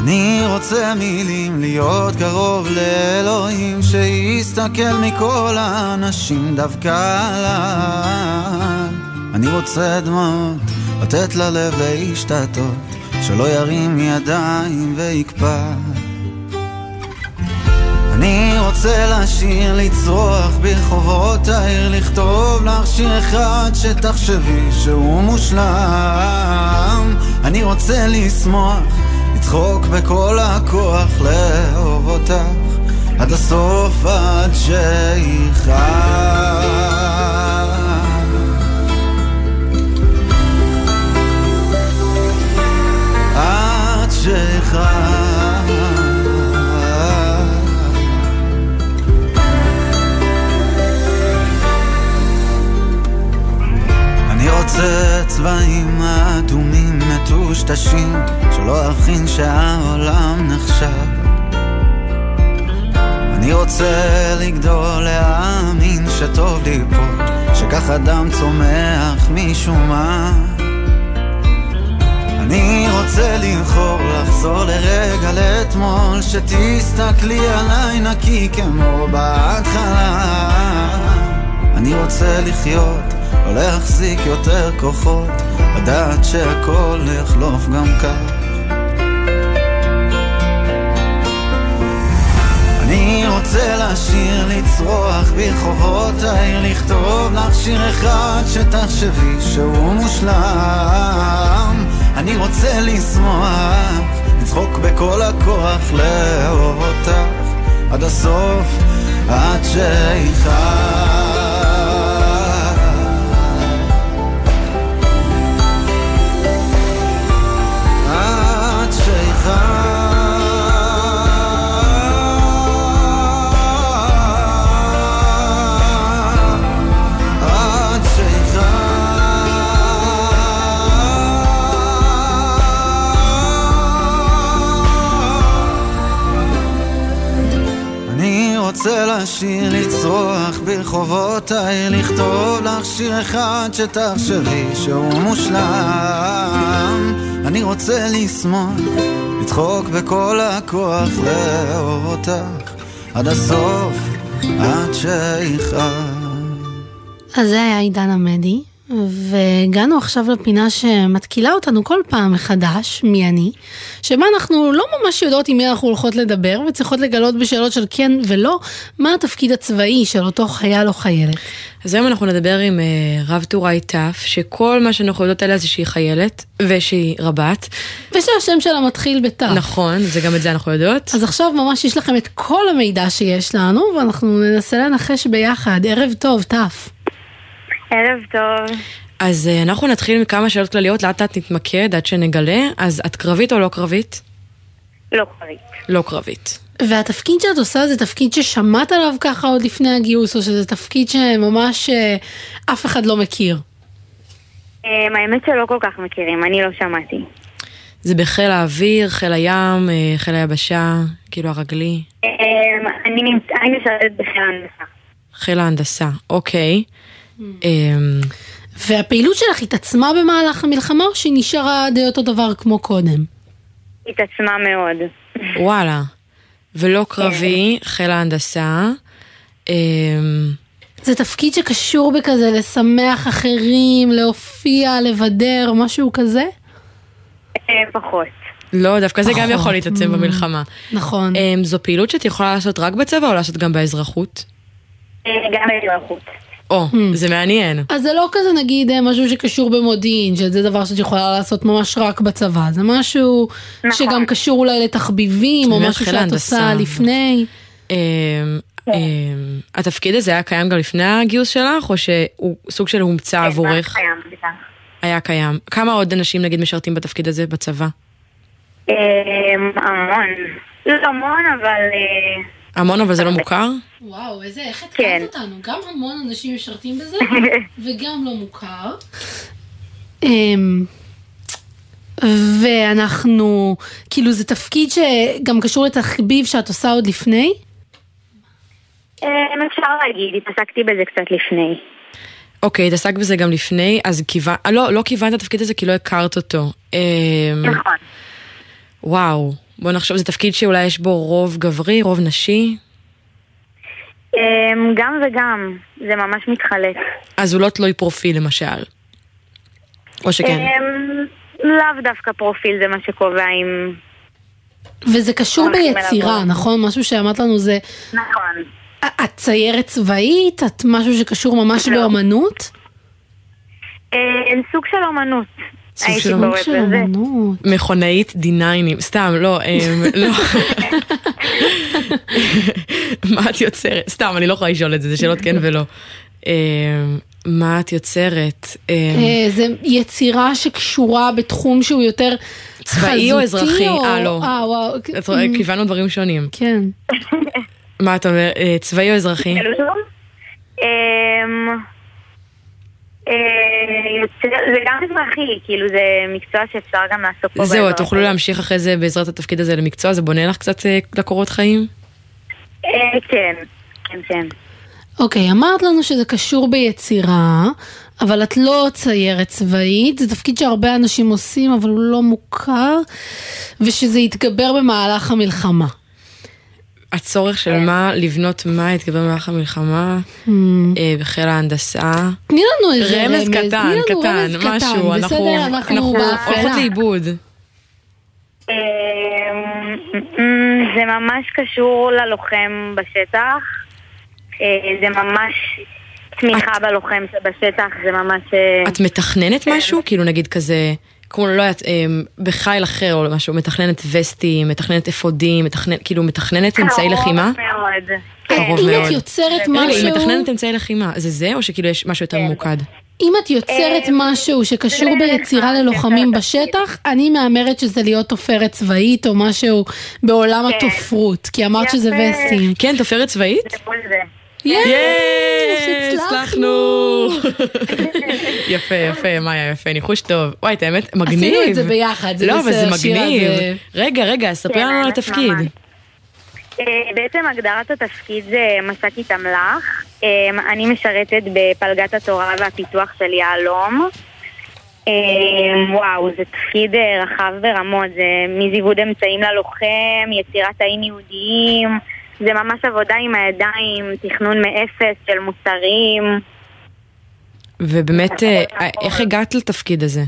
אני רוצה מילים להיות קרוב לאלוהים שיסתכל מכל האנשים דווקא עליי אני רוצה דמעות לתת ללב להשתתות שלא ירים ידיים ויקפא אני רוצה לשיר, לצרוח ברחובות העיר, לכתוב לך שיר אחד שתחשבי שהוא מושלם. אני רוצה לשמוח, לצחוק בכל הכוח, לאהוב אותך עד הסוף, עד שיכאב. רוצה צבעים אדומים מטושטשים שלא אכין שהעולם נחשב. אני רוצה לגדול להאמין שטוב לי פה שכך אדם צומח משום מה. אני רוצה לבחור לחזור לרגע לאתמול שתסתכלי עליי נקי כמו בהתחלה. אני רוצה לחיות, לא להחזיק יותר כוחות, לדעת שהכל יחלוף גם כך. אני רוצה לשיר, לצרוח ברחובות העיר, לכתוב לך שיר אחד שתחשבי שהוא מושלם. אני רוצה לשמוח, לצחוק בכל הכוח, לאהוב אותך עד הסוף, עד שיכאב. רוצה לשיר, לצרוח ברחובות העיר, לכתוב לך שיר אחד שתחשבי שהוא מושלם. אני רוצה לשמוח, לצחוק בכל הכוח, לאהוב אותך עד הסוף, עד שיכאב. אז זה היה עידן עמדי, והגענו עכשיו לפינה שמתקילה אותנו כל פעם מחדש, מי אני, שבה אנחנו לא ממש יודעות עם מי אנחנו הולכות לדבר, וצריכות לגלות בשאלות של כן ולא, מה התפקיד הצבאי של אותו חייל או חיילת. אז היום אנחנו נדבר עם uh, רב טוראי תף, שכל מה שאנחנו יודעות עליה זה שהיא חיילת, ושהיא רבת. ושהשם שלה מתחיל בתף. נכון, זה גם את זה אנחנו יודעות. אז עכשיו ממש יש לכם את כל המידע שיש לנו, ואנחנו ננסה לנחש ביחד. ערב טוב, תף. ערב טוב. אז uh, אנחנו נתחיל עם כמה שאלות כלליות, לאט לאט נתמקד עד שנגלה. אז את קרבית או לא קרבית? לא קרבית. לא קרבית. והתפקיד שאת עושה זה תפקיד ששמעת עליו ככה עוד לפני הגיוס, או שזה תפקיד שממש uh, אף אחד לא מכיר? Um, האמת שלא כל כך מכירים, אני לא שמעתי. זה בחיל האוויר, חיל הים, אה, חיל היבשה, כאילו הרגלי? אני משרתת בחיל ההנדסה. חיל ההנדסה, אוקיי. Mm. אמ, והפעילות שלך התעצמה במהלך המלחמה, או שהיא נשארה די אותו דבר כמו קודם? התעצמה מאוד. וואלה. ולא קרבי, חיל ההנדסה. אמ, זה תפקיד שקשור בכזה לשמח אחרים, להופיע, לבדר, משהו כזה? אה, פחות. לא, דווקא זה גם. יכול להתעצם Mm. במלחמה. נכון. אמ, זו פעילות שאת יכולה לעשות רק בצבא או לעשות גם באזרחות? אה, גם באזרחות. או, זה מעניין. אז זה לא כזה נגיד אה, משהו שקשור במודיעין, שזה דבר שאת יכולה לעשות ממש רק בצבא, זה משהו שגם קשור אולי לתחביבים, או משהו שאת ההנדסה. עושה לפני. אמ, אמ, התפקיד הזה היה קיים גם לפני הגיוס שלך, או שהוא סוג של הומצא עבורך? קיים, בטח. היה קיים. כמה עוד אנשים נגיד משרתים בתפקיד הזה בצבא? אה, המון. לא המון, אבל... המון אבל זה לא מוכר? וואו, איזה, איך התקלת כן. אותנו? גם המון אנשים משרתים בזה, וגם לא מוכר. אמ, ואנחנו, כאילו זה תפקיד שגם קשור לתחביב שאת עושה עוד לפני? אה, אפשר להגיד, התעסקתי בזה קצת לפני. אוקיי, התעסקת בזה גם לפני, אז כיוון... אה, לא, לא כיוונת לתפקיד הזה כי לא הכרת אותו. אמ, נכון. וואו, בוא נחשוב, זה תפקיד שאולי יש בו רוב גברי, רוב נשי? אה, גם וגם, זה ממש מתחלק. אז הוא לא תלוי פרופיל למשל. או שכן. אה, לאו דווקא פרופיל זה מה שקובע אם... וזה קשור ביצירה, אליו. נכון? משהו שאמרת לנו זה, נכון. את ציירת צבאית? את משהו שקשור ממש לא. באומנות? אה, סוג של אומנות. סוג הייתי של קוראת לזה. מכונאית דיניינים, סתם, לא, אמ, לא. מה את יוצרת? סתם, אני לא יכולה לשאול את זה, זה שאלות כן ולא. אמ, מה את יוצרת? אה, זה יצירה שקשורה בתחום שהוא יותר צבאי או אזרחי? אה, לא. אה, וואו. את רואה, כיוונו דברים שונים. כן. מה אתה אומר, אה, צבאי או אזרחי? אה, זה גם אזרחי, כאילו זה מקצוע שאפשר גם לעסוק בו. זהו. תוכלו להמשיך אחרי זה בעזרת התפקיד הזה למקצוע, זה בונה לך קצת אה, לקורות חיים? אה, כן, כן, כן. אוקיי, אמרת לנו שזה קשור ביצירה, אבל את לא ציירת צבאית, זה תפקיד שהרבה אנשים עושים, אבל הוא לא מוכר, ושזה יתגבר במהלך המלחמה. הצורך של מה לבנות מה התגבר במהלך המלחמה אה, בחיל ההנדסה. תני לנו איזה רמז קטן, קטן, משהו, אנחנו. הולכות לאיבוד. אמ, זה ממש קשור ללוחם בשטח. אה, זה ממש תמיכה בלוחם שבשטח, זה ממש... אה, את מתכננת משהו? כאילו נגיד כזה, כמו לא יודעת, אמ, בחיל אחר או משהו, מתכננת וסטים, מתכננת אפודים, מתכננת, כאילו מתכננת אמצעי לחימה? קרוב מאוד. קרוב אם. את יוצרת רגע, היא משהו, מתכננת אמצעי לחימה, זה זה או שכאילו יש משהו יותר ממוקד? אם את יוצרת משהו שקשור ביצירה ללוחמים בשטח, אני מהמרת שזה להיות תופרת צבאית או משהו בעולם כן. התופרות, כי אמרת שזה. וסטים. כן, תופרת צבאית? יש, הצלחנו! יפה, יפה, מאיה, יפה, ניחוש טוב. וואי, את האמת, מגניב. עשינו את זה ביחד, זה לא, אבל זה בסדר, מגניב. רגע, רגע, ספרי כן, לנו על התפקיד. אה, בעצם הגדרת התפקיד זה מש"קית אמל"ח. אה, אני משרתת בפלגת התורה והפיתוח של יהלום. אה, וואו, זה תפקיד רחב ברמות, זה מזיווד אמצעים ללוחם, יצירת תאים יהודיים, זה ממש עבודה עם הידיים, תכנון מאפס של מוצרים. ובאמת, אה, איך הגעת לתפקיד הזה?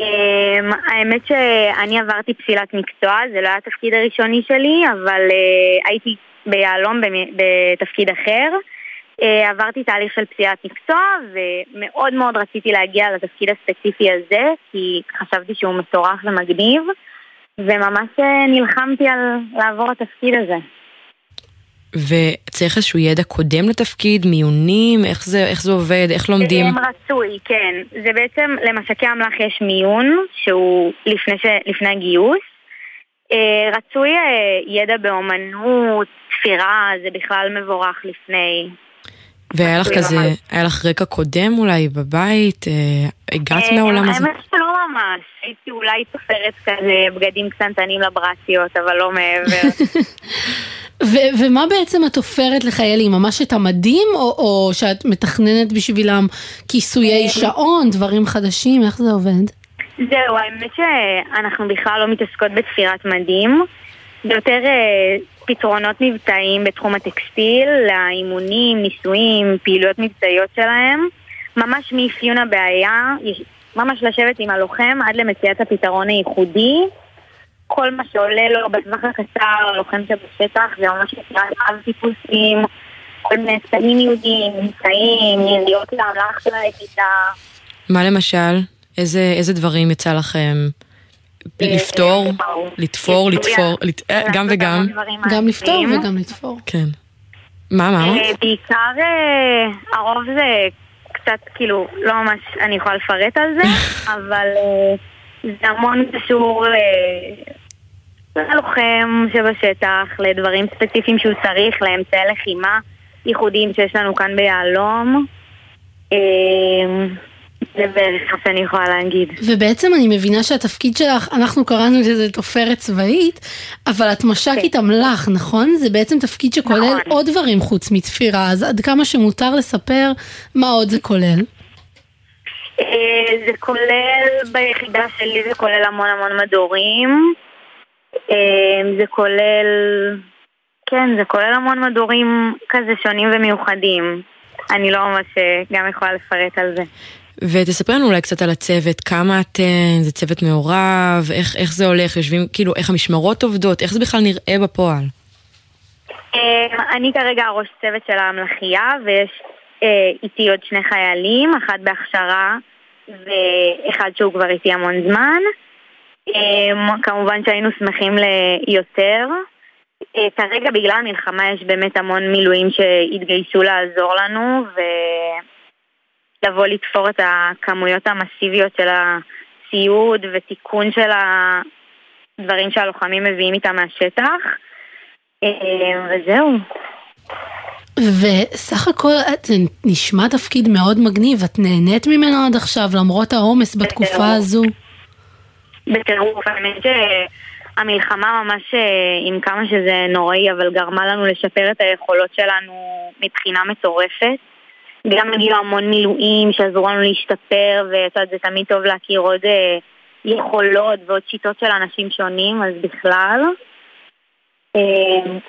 Um, האמת שאני עברתי פסילת מקצוע, זה לא היה התפקיד הראשוני שלי, אבל uh, הייתי ביהלום בתפקיד אחר. Uh, עברתי תהליך של פסילת מקצוע, ומאוד מאוד רציתי להגיע לתפקיד הספציפי הזה, כי חשבתי שהוא מטורף ומגניב, וממש uh, נלחמתי על לעבור לתפקיד הזה. וצריך איזשהו ידע קודם לתפקיד, מיונים, איך זה, איך זה עובד, איך לומדים? הם רצוי, כן. זה בעצם, למשקי אמל"ח יש מיון, שהוא לפני, ש... לפני הגיוס. אה, רצוי אה, ידע באומנות, תפירה, זה בכלל מבורך לפני. והיה לך רצוי כזה, ממש. היה לך רקע קודם אולי בבית? אה, הגעת אה, מהעולם הזה? האמת שלא ממש. הייתי אולי תופרת כזה בגדים קטנטנים לברציות, אבל לא מעבר. ו- ומה בעצם את תופרת לחיילים? ממש את המדים, או, או שאת מתכננת בשבילם כיסויי שעון, דברים חדשים? איך זה עובד? זהו, האמת שאנחנו בכלל לא מתעסקות בתפירת מדים. זה יותר אה, פתרונות מבצעיים בתחום הטקסטיל, לאימונים, ניסויים, פעילויות מבצעיות שלהם. ממש מאפיון הבעיה, ממש לשבת עם הלוחם עד למציאת הפתרון הייחודי. כל מה שעולה לו בטווח הקצר, הלוחם שבשטח, זה ממש יצירת אב טיפוסים, כל מיני צעים יהודיים, נמצאים, יריעות לאמל"ח של היחידה. מה למשל? איזה, איזה דברים יצא לכם לפתור, לתפור, לתפור, לת- אה, גם וגם? גם לפתור וגם לתפור. כן. מה, מה? אה, בעיקר אה, הרוב זה קצת כאילו, לא ממש אני יכולה לפרט על זה, אבל אה, זה המון קשור אה, ללוחם שבשטח, לדברים ספציפיים שהוא צריך, לאמצעי לחימה ייחודיים שיש לנו כאן ביהלום. זה בערך מה שאני יכולה להגיד. ובעצם אני מבינה שהתפקיד שלך, אנחנו קראנו לזה תופרת צבאית, אבל את מש"קית אמל"ח, נכון? זה בעצם תפקיד שכולל נכון. עוד דברים חוץ מתפירה, אז עד כמה שמותר לספר, מה עוד זה כולל? אה, זה כולל, ביחידה שלי זה כולל המון המון מדורים. אה, זה כולל, כן, זה כולל המון מדורים כזה שונים ומיוחדים. אני לא ממש אה, גם יכולה לפרט על זה. ותספרי לנו אולי קצת על הצוות, כמה אתן, זה צוות מעורב, איך, איך זה הולך, יושבים, כאילו, איך המשמרות עובדות, איך זה בכלל נראה בפועל? אה, אני כרגע ראש צוות של האמל"חייה, ויש אה, איתי עוד שני חיילים, אחד בהכשרה ואחד שהוא כבר איתי המון זמן. אה, כמובן שהיינו שמחים ליותר. אה, כרגע בגלל המלחמה יש באמת המון מילואים שהתגייסו לעזור לנו ולבוא לתפור את הכמויות המסיביות של הציוד ותיקון של הדברים שהלוחמים מביאים איתם מהשטח. אה, וזהו. וסך הכל את- זה נשמע תפקיד מאוד מגניב, את נהנית ממנו עד עכשיו למרות העומס בתקופה הזו. בטירוף, האמת שהמלחמה ממש, אה, עם כמה שזה נוראי, אבל גרמה לנו לשפר את היכולות שלנו מבחינה מטורפת. גם הגיעו המון מילואים שעזרו לנו להשתפר, ואת יודעת, זה תמיד טוב להכיר עוד אה, יכולות ועוד שיטות של אנשים שונים, אז בכלל.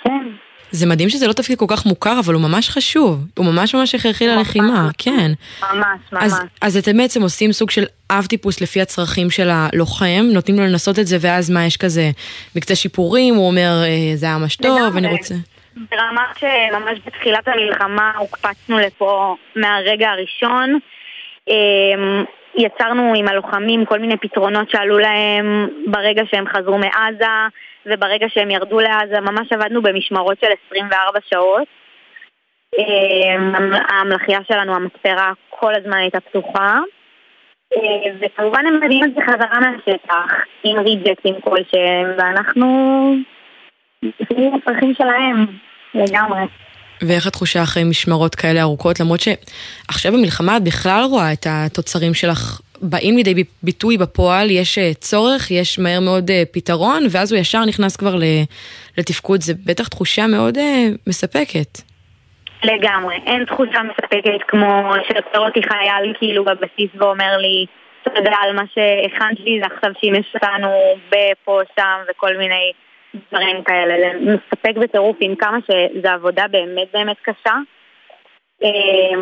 כן. זה מדהים שזה לא תפקיד כל כך מוכר, אבל הוא ממש חשוב. הוא ממש ממש הכרחי ללחימה, כן. ממש, ממש. אז, אז אתם בעצם עושים סוג של אב טיפוס לפי הצרכים של הלוחם, נותנים לו לנסות את זה, ואז מה, יש כזה מקצה שיפורים, הוא אומר, אה, זה היה ממש טוב, אני רוצה... ברמה שממש בתחילת המלחמה הוקפצנו לפה מהרגע הראשון. אמ, יצרנו עם הלוחמים כל מיני פתרונות שעלו להם ברגע שהם חזרו מעזה וברגע שהם ירדו לעזה, ממש עבדנו במשמרות של 24 שעות. אמ, המלאכייה שלנו, המספרה, כל הזמן הייתה פתוחה. אה, וכמובן הם מביאים את זה חזרה מהשטח, עם ריג'קטים כלשהם, ואנחנו... לפי הצרכים שלהם, לגמרי. ואיך התחושה אחרי משמרות כאלה ארוכות, למרות שעכשיו במלחמה את בכלל רואה את התוצרים שלך באים לידי ביטוי בפועל, יש אה, צורך, יש מהר מאוד אה, פתרון, ואז הוא ישר נכנס כבר לתפקוד, זה בטח תחושה מאוד אה, מספקת. לגמרי, אין תחושה מספקת כמו שעוצר אותי חייל כאילו בבסיס ואומר לי תודה על מה שהכנת לי, זה עכשיו שימש אותנו בפה, שם וכל מיני דברים כאלה. זה מספק בטירוף עם כמה שזו עבודה באמת באמת קשה,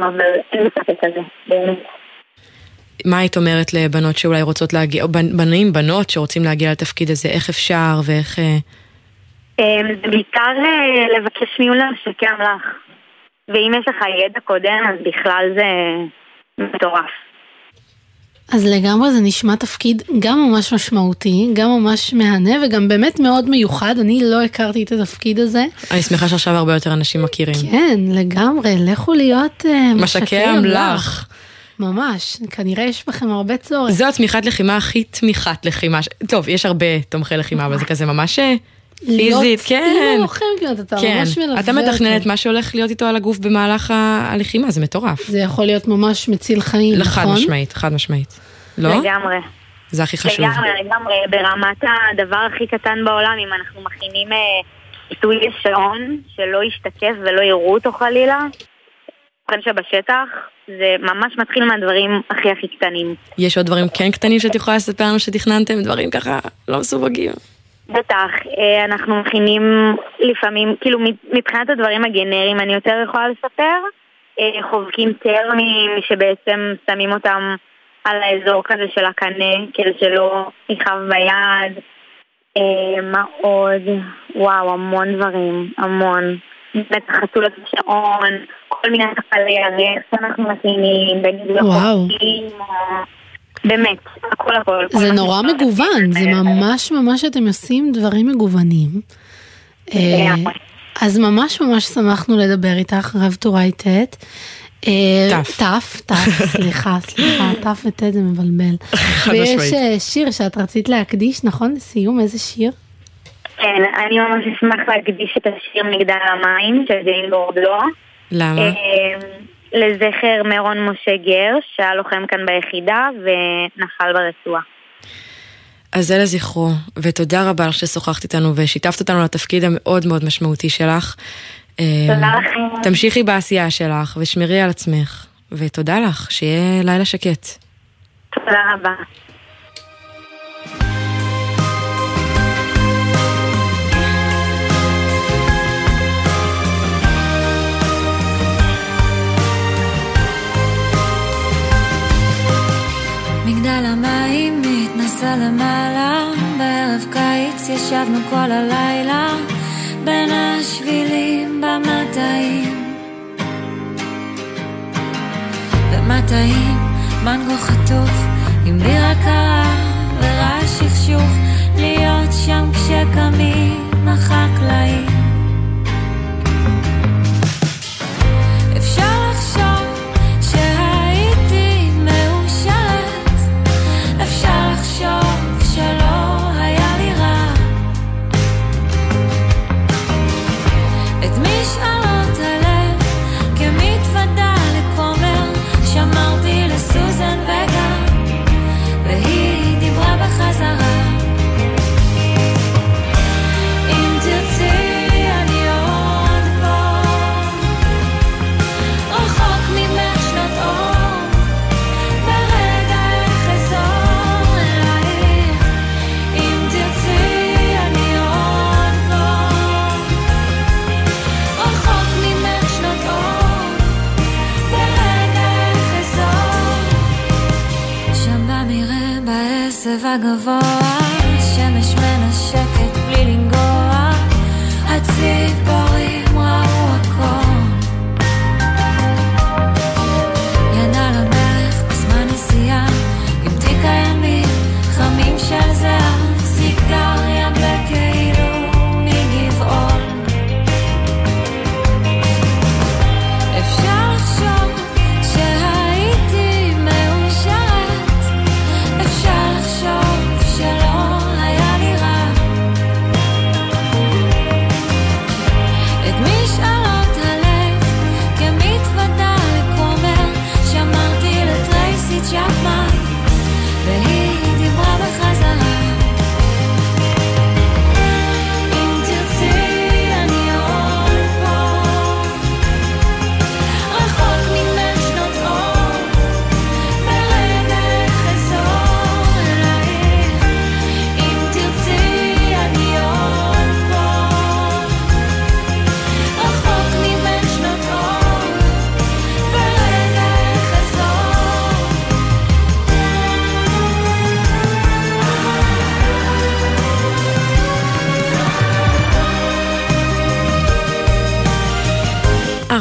אבל אין מספק כזה, באמת. מה היית אומרת לבנות שאולי רוצות להגיע, או בנים, בנות שרוצים להגיע לתפקיד הזה, איך אפשר ואיך... זה בעיקר לבקש מיון למשקי אמל"ח. ואם יש לך ידע קודם, אז בכלל זה מטורף. אז לגמרי זה נשמע תפקיד גם ממש משמעותי, גם ממש מהנה וגם באמת מאוד מיוחד, אני לא הכרתי את התפקיד הזה. אני שמחה שעכשיו הרבה יותר אנשים מכירים. כן, לגמרי, לכו להיות uh, משקי אמל"ח. ממש, כנראה יש בכם הרבה צורך. זו התמיכת לחימה הכי תמיכת לחימה. טוב, יש הרבה תומכי לחימה, אבל זה כזה ממש אה, פיזית, כן. לוחם כמעט, אתה כן. ממש מלווה אתה מתכנן את מה שהולך להיות איתו על הגוף במהלך הלחימה, זה מטורף. זה יכול להיות ממש מציל חיים, נכון? חד משמעית, חד משמעית. לא? לגמרי. זה הכי חשוב. לגמרי, לגמרי, ברמת הדבר הכי קטן בעולם, אם אנחנו מכינים עיתוי אה, שעון שלא ישתקף ולא יראו אותו חלילה, ובכן שבשטח, זה ממש מתחיל מהדברים הכי הכי קטנים. יש עוד דברים כן קטנים שאת יכולה לספר לנו שתכננתם? דברים ככה לא מסווגים. בטח, אה, אנחנו מכינים לפעמים, כאילו מבחינת הדברים הגנריים אני יותר יכולה לספר, אה, חובקים טרמים שבעצם שמים אותם על האזור כזה של הקנה, כדי שלא יכאב ביד. אה, מה עוד? וואו, המון דברים, המון. בטח חתולות בשעון, כל מיני קפלי ירך שאנחנו מכינים, בין אם זה חוקים באמת, הכל הכל. זה נורא מגוון, זה ממש ממש אתם עושים דברים מגוונים. אז ממש ממש שמחנו לדבר איתך, רב טוראי ט'. תף. תף, תף, סליחה, סליחה, תף וט' זה מבלבל. ויש שיר שאת רצית להקדיש, נכון? לסיום, איזה שיר? כן, אני ממש אשמח להקדיש את השיר מגדל המים של ג'יין גורדלו. למה? לזכר מירון משה גר, שהיה לוחם כאן ביחידה ונפל ברצועה. אז זה לזכרו, ותודה רבה לך ששוחחת איתנו ושיתפת אותנו לתפקיד המאוד מאוד משמעותי שלך. תודה לכם. תמשיכי בעשייה שלך ושמרי על עצמך, ותודה לך, שיהיה לילה שקט. תודה רבה. מגדל המים מתנסה למעלה, בערב קיץ ישבנו כל הלילה, בין השבילים במטעים. במטעים, מנגו חתוך, עם בירה קרה ורעש שכשוך, להיות שם כשקמים החקלאים.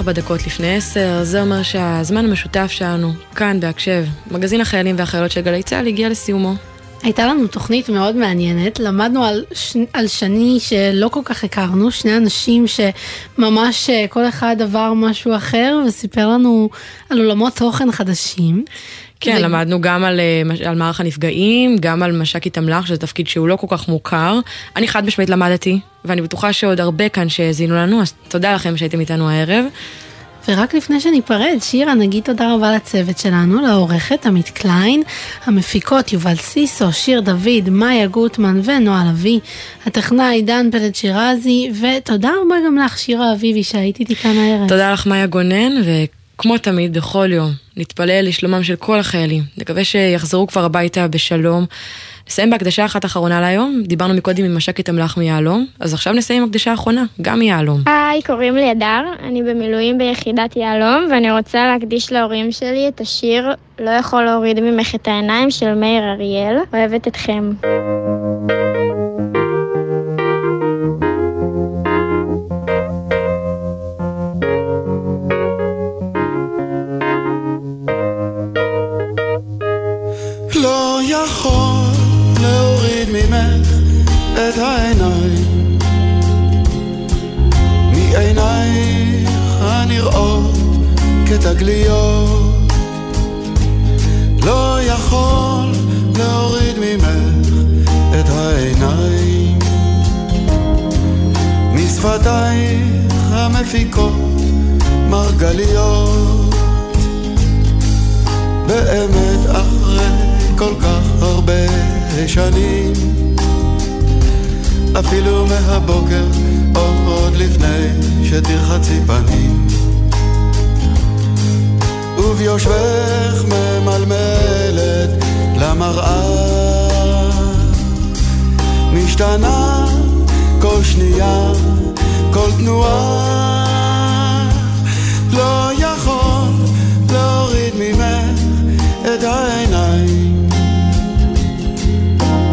24 דקות לפני עשר, זה אומר שהזמן המשותף שלנו, כאן בהקשב, מגזין החיילים והחיילות של גלי צה"ל, הגיע לסיומו. הייתה לנו תוכנית מאוד מעניינת, למדנו על, ש... על שני שלא כל כך הכרנו, שני אנשים שממש אה, כל אחד עבר משהו אחר וסיפר לנו על עולמות תוכן חדשים. כן, ו- למדנו גם על, אה, על מערך הנפגעים, גם על מש"קית אמל"ח, שזה תפקיד שהוא לא כל כך מוכר. אני חד משמעית למדתי, ואני בטוחה שעוד הרבה כאן שהאזינו לנו, אז תודה לכם שהייתם איתנו הערב. ורק לפני שניפרד, שירה, נגיד תודה רבה לצוות שלנו, לעורכת עמית קליין, המפיקות יובל סיסו, שיר דוד, מאיה גוטמן ונועה לביא, הטכנאי דן פלד שירזי, ותודה רבה גם לך, שירה אביבי, שהיית איתי כאן הערב. תודה לך מאיה גונן, וכמו תמיד, בכל יום, נתפלל לשלומם של כל החיילים. נקווה שיחזרו כבר הביתה בשלום. נסיים בהקדשה אחת אחרונה להיום, דיברנו מקודם עם מש"קית אמל"ח מיהלום, אז עכשיו נסיים עם הקדשה האחרונה, גם מיהלום. היי, קוראים לי הדר, אני במילואים ביחידת יהלום, ואני רוצה להקדיש להורים שלי את השיר "לא יכול להוריד ממך את העיניים" של מאיר אריאל. אוהבת אתכם. לא אפילו מהבוקר עוד לפני שתרחצי פנים וביושבך ממלמלת למראה. משתנה כל שנייה, כל תנועה. לא יכול להוריד ממך את העיניים.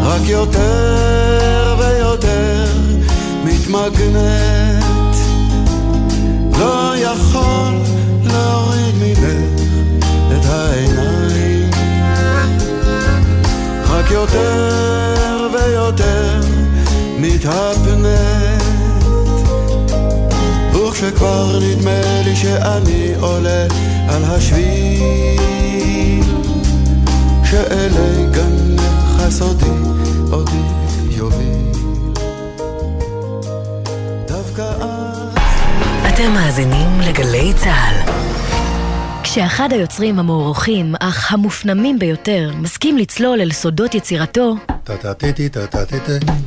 רק יותר ויותר מתמגנת. לא יכול להוריד ממך יותר ויותר מתהפנת וכשכבר נדמה לי שאני עולה על השביל שאלי גנך הסודי אותי יוביל דווקא אז אתם מאזינים לגלי צה"ל. כשאחד היוצרים המוערוכים, אך המופנמים ביותר, מסכים לצלול אל סודות יצירתו.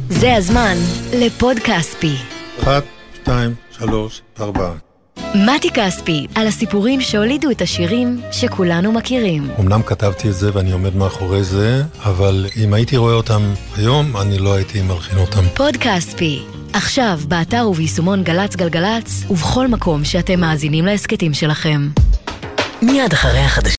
זה הזמן לפוד כספי. אחת, שתיים, שלוש, ארבע. מתי כספי, על הסיפורים שהולידו את השירים שכולנו מכירים. אמנם כתבתי את זה ואני עומד מאחורי זה, אבל אם הייתי רואה אותם היום, אני לא הייתי מלחין אותם. פוד כספי, עכשיו באתר וביישומון גל"צ גלגלצ, ובכל מקום שאתם מאזינים להסכתים שלכם. מיד אחרי החדשים.